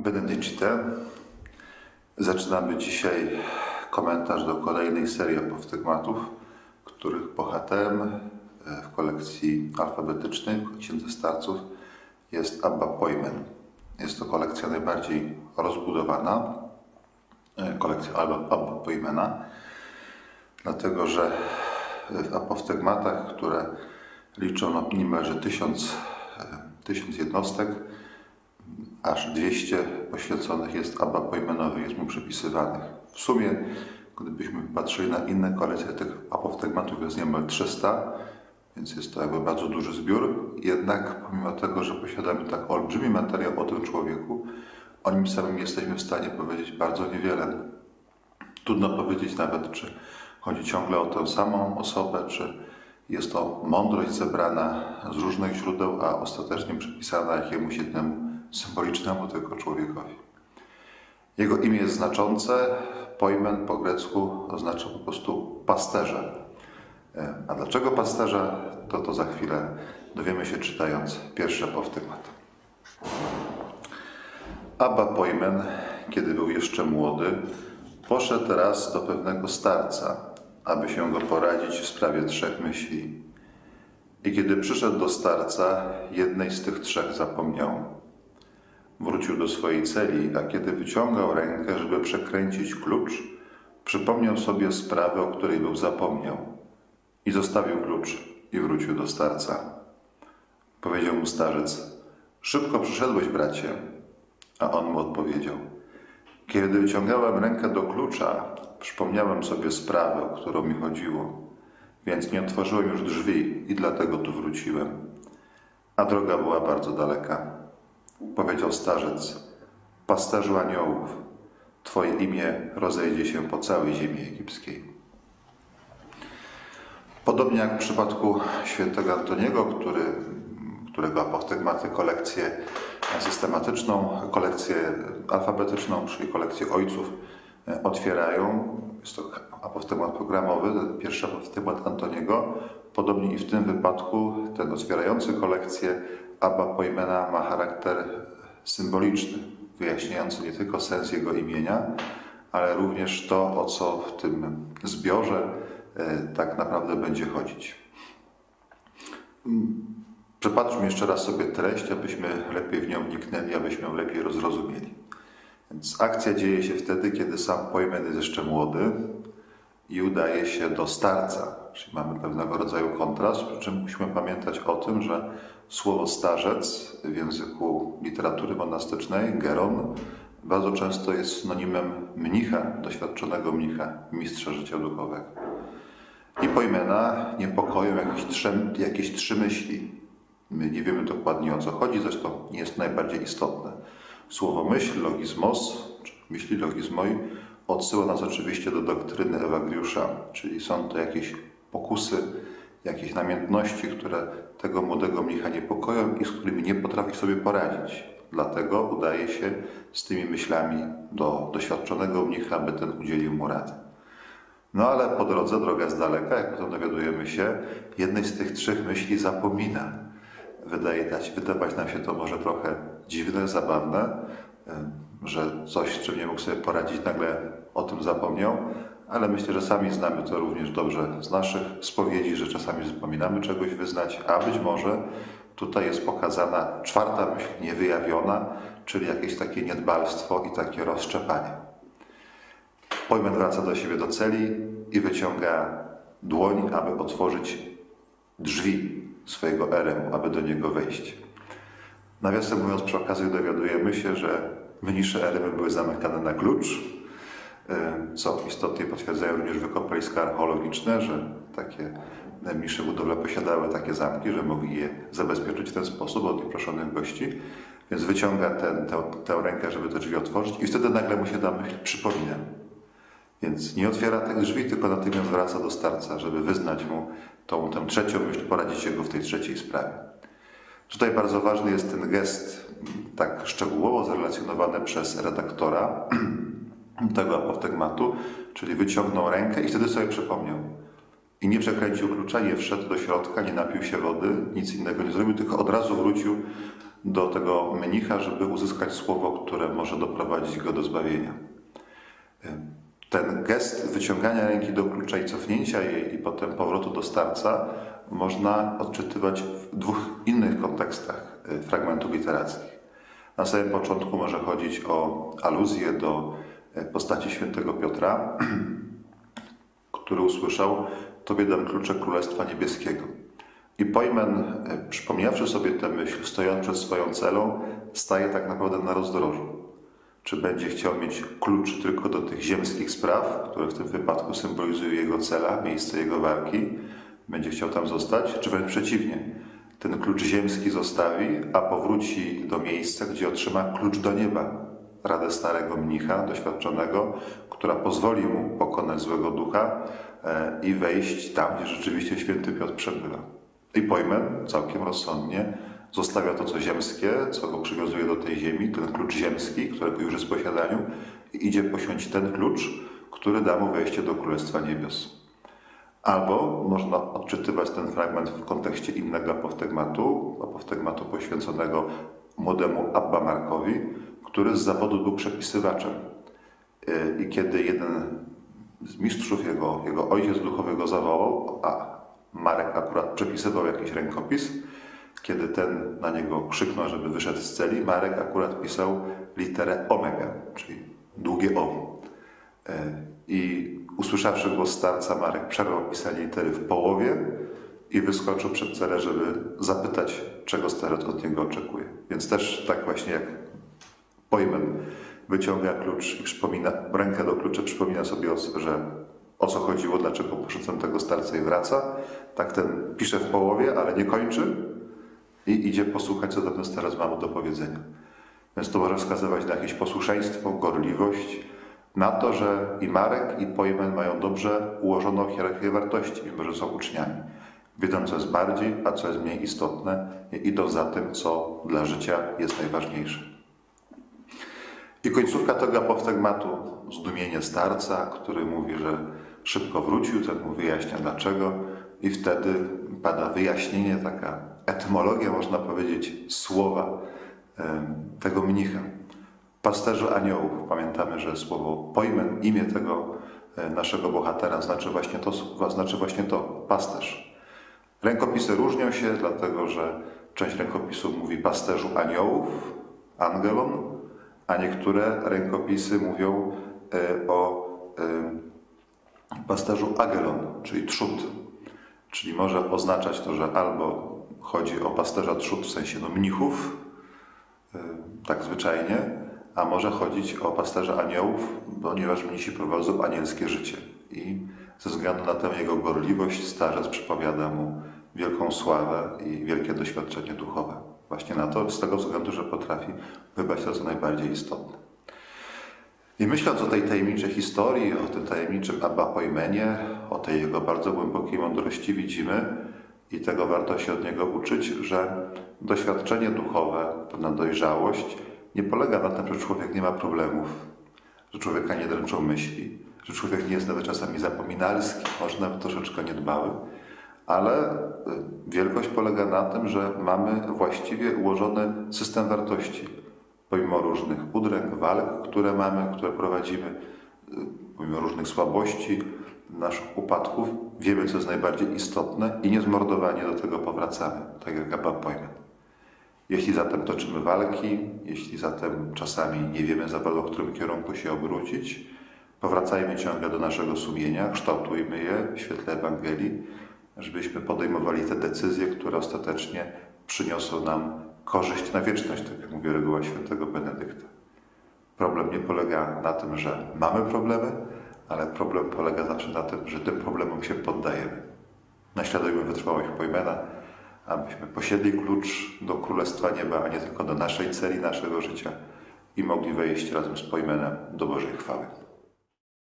Benedicite. Zaczynamy dzisiaj komentarz do kolejnej serii apostygmatów, których bohaterem e, w kolekcji alfabetycznej w Księdze Starców jest Abba Pojmen. Jest to kolekcja najbardziej rozbudowana, e, kolekcja Abba, Abba Pojmena, dlatego że w apostygmatach, które liczą niemalże tysiąc, e, tysiąc jednostek, aż 200 poświęconych jest Abba Pojmenowi, jest mu przypisywanych. W sumie, gdybyśmy patrzyli na inne kolekcje tych apoftegmatów, jest niemal 300, więc jest to jakby bardzo duży zbiór. Jednak pomimo tego, że posiadamy tak olbrzymi materiał o tym człowieku, o nim samym jesteśmy w stanie powiedzieć bardzo niewiele. Trudno powiedzieć nawet, czy chodzi ciągle o tę samą osobę, czy jest to mądrość zebrana z różnych źródeł, a ostatecznie przypisana jakiemuś jednemu symbolicznemu tylko człowiekowi. Jego imię jest znaczące. Pojmen po grecku oznacza po prostu pasterze. E, a dlaczego pasterze? To to za chwilę dowiemy się czytając pierwszy apostygmat. Abba Pojmen, kiedy był jeszcze młody, poszedł raz do pewnego starca, aby się go poradzić w sprawie trzech myśli. I kiedy przyszedł do starca, jednej z tych trzech zapomniał. Wrócił do swojej celi, a kiedy wyciągał rękę, żeby przekręcić klucz, przypomniał sobie sprawę, o której był zapomniał i zostawił klucz i wrócił do starca. Powiedział mu starzec: Szybko przyszedłeś, bracie. A on mu odpowiedział: Kiedy wyciągałem rękę do klucza, przypomniałem sobie sprawę, o którą mi chodziło, więc nie otworzyłem już drzwi i dlatego tu wróciłem. A droga była bardzo daleka. Powiedział starzec: Pasterzu aniołów, Twoje imię rozejdzie się po całej ziemi egipskiej. Podobnie jak w przypadku świętego Antoniego, który, którego apostygmaty kolekcję systematyczną, kolekcję alfabetyczną, czyli kolekcję ojców e, otwierają. Jest to apostygmat programowy, pierwszy apostygmat Antoniego. Podobnie i w tym wypadku ten otwierający kolekcję Abba Pojmena ma charakter symboliczny, wyjaśniający nie tylko sens jego imienia, ale również to, o co w tym zbiorze e, tak naprawdę będzie chodzić. Przepatrzmy jeszcze raz sobie treść, abyśmy lepiej w nią wniknęli, abyśmy ją lepiej rozrozumieli. Więc akcja dzieje się wtedy, kiedy sam Pojmen jest jeszcze młody i udaje się do starca, czyli mamy pewnego rodzaju kontrast, przy czym musimy pamiętać o tym, że Słowo starzec w języku literatury monastycznej, geron, bardzo często jest synonimem mnicha, doświadczonego mnicha, mistrza życia duchowego. I pojmena niepokoją jakieś trzy, jakieś trzy myśli. My nie wiemy dokładnie o co chodzi, zresztą nie jest najbardziej istotne. Słowo myśl, logizmos, czy myśli logizmoi, odsyła nas oczywiście do doktryny Ewagriusza, czyli są to jakieś pokusy, jakieś namiętności, które tego młodego mnicha niepokoją i z którymi nie potrafi sobie poradzić. Dlatego udaje się z tymi myślami do doświadczonego mnicha, aby ten udzielił mu rady. No ale po drodze, droga z daleka, jak potem dowiadujemy się, jednej z tych trzech myśli zapomina. Wydaje dać, wydawać nam się to może trochę dziwne, zabawne, że coś, z czym nie mógł sobie poradzić, nagle o tym zapomniał, ale myślę, że sami znamy to również dobrze z naszych spowiedzi, że czasami zapominamy czegoś wyznać, a być może tutaj jest pokazana czwarta myśl niewyjawiona, czyli jakieś takie niedbalstwo i takie rozszczepanie. Pojmen wraca do siebie do celi i wyciąga dłoń, aby otworzyć drzwi swojego eremu, aby do niego wejść. Nawiasem mówiąc, przy okazji dowiadujemy się, że mniejsze eremy były zamykane na klucz, co istotnie potwierdzają również wykopaliska archeologiczne, że takie mniejsze budowle posiadały takie zamki, że mogli je zabezpieczyć w ten sposób od nieproszonych gości. Więc wyciąga ten, tę, rękę, żeby te drzwi otworzyć i wtedy nagle mu się ta myśl przypomina. Więc nie otwiera tych drzwi, tylko natychmiast wraca do starca, żeby wyznać mu tą, tę trzecią myśl, poradzić jego w tej trzeciej sprawie. Tutaj bardzo ważny jest ten gest, tak szczegółowo zrelacjonowany przez redaktora, tego apostygmatu, czyli wyciągnął rękę i wtedy sobie przypomniał. I nie przekręcił klucza, nie wszedł do środka, nie napił się wody, nic innego nie zrobił, tylko od razu wrócił do tego mnicha, żeby uzyskać słowo, które może doprowadzić go do zbawienia. Ten gest wyciągania ręki do klucza i cofnięcia jej i potem powrotu do starca można odczytywać w dwóch innych kontekstach y, fragmentów literackich. Na samym początku może chodzić o aluzję do y, postaci świętego Piotra, który usłyszał: Tobie dam klucze Królestwa Niebieskiego. I Pojmen, y, przypomniawszy sobie tę myśl, stojąc przed swoją celą, staje tak naprawdę na rozdrożu. Czy będzie chciał mieć klucz tylko do tych ziemskich spraw, które w tym wypadku symbolizują jego cela, miejsce jego walki, będzie chciał tam zostać, czy wręcz przeciwnie, ten klucz ziemski zostawi, a powróci do miejsca, gdzie otrzyma klucz do nieba, radę starego mnicha, doświadczonego, która pozwoli mu pokonać złego ducha e, i wejść tam, gdzie rzeczywiście święty Piotr przebywa. I pojmę całkiem rozsądnie, zostawia to, co ziemskie, co go przywiązuje do tej ziemi, ten klucz ziemski, którego już jest w posiadaniu, i idzie posiąść ten klucz, który da mu wejście do Królestwa Niebios. Albo można odczytywać ten fragment w kontekście innego apoftegmatu, apoftegmatu poświęconego młodemu Abba Markowi, który z zawodu był przepisywaczem. I kiedy jeden z mistrzów, jego, jego ojciec duchowy go zawołał, a Marek akurat przepisywał jakiś rękopis, kiedy ten na niego krzyknął, żeby wyszedł z celi, Marek akurat pisał literę omega, czyli długie O. E, I usłyszawszy głos starca, Marek przerwał pisanie litery w połowie i wyskoczył przed celę, żeby zapytać, czego starec od niego oczekuje. Więc też tak właśnie jak pojmem wyciąga klucz i przypomina, rękę do klucza, przypomina sobie, że o co chodziło, dlaczego poszedłem tego starca i wraca. Tak ten pisze w połowie, ale nie kończy i idzie posłuchać, co ten starac ma mu do powiedzenia. Więc to może wskazywać na jakieś posłuszeństwo, gorliwość, na to, że i Marek, i Pojmen mają dobrze ułożoną hierarchię wartości, mimo że są uczniami. Wiedzą, co jest bardziej, a co jest mniej istotne i idą za tym, co dla życia jest najważniejsze. I końcówka tego apoftegmatu, zdumienie starca, który mówi, że szybko wrócił, ten mu wyjaśnia dlaczego i wtedy pada wyjaśnienie, taka etymologia, można powiedzieć, słowa tego mnicha pasterzu aniołów. Pamiętamy, że słowo pojmen, imię tego e, naszego bohatera znaczy właśnie to, znaczy właśnie to pasterz. Rękopisy różnią się, dlatego że część rękopisów mówi pasterzu aniołów, angelon, a niektóre rękopisy mówią e, o e, pasterzu agelon, czyli trzód. Czyli może oznaczać to, że albo chodzi o pasterza trzód w sensie no, mnichów, tak zwyczajnie, a może chodzić o pasterza aniołów, ponieważ mnisi prowadzą anielskie życie. I ze względu na tę jego gorliwość starzec przypowiada mu wielką sławę i wielkie doświadczenie duchowe. Właśnie na to, z tego względu, że potrafi wybrać to, co najbardziej istotne. I myśląc o tej tajemniczej historii, o tym tajemniczym Abba Pojmenie, o tej jego bardzo głębokiej mądrości widzimy i tego warto się od niego uczyć, że doświadczenie duchowe, pewna dojrzałość nie polega na tym, że człowiek nie ma problemów, że człowieka nie dręczą myśli, że człowiek nie jest nawet czasami zapominalski, może nawet troszeczkę niedbały, ale y, wielkość polega na tym, że mamy właściwie ułożony system wartości. Pomimo różnych udręk, walk, które mamy, które prowadzimy, y, pomimo różnych słabości, naszych upadków, wiemy, co jest najbardziej istotne i niezmordowanie do tego powracamy, tak jak Abba Pojmen. Jeśli zatem toczymy walki, jeśli zatem czasami nie wiemy za bardzo, w którym kierunku się obrócić, powracajmy ciągle do naszego sumienia, kształtujmy je w świetle Ewangelii, żebyśmy podejmowali te decyzje, które ostatecznie przyniosą nam korzyść na wieczność, tak jak mówi reguła świętego Benedykta. Problem nie polega na tym, że mamy problemy, ale problem polega zawsze na tym, że tym problemom się poddajemy. Naśladujmy wytrwałość Pojmena, abyśmy posiedli klucz do Królestwa Nieba, a nie tylko do naszej celi, naszego życia i mogli wejść razem z pojmenem do Bożej chwały.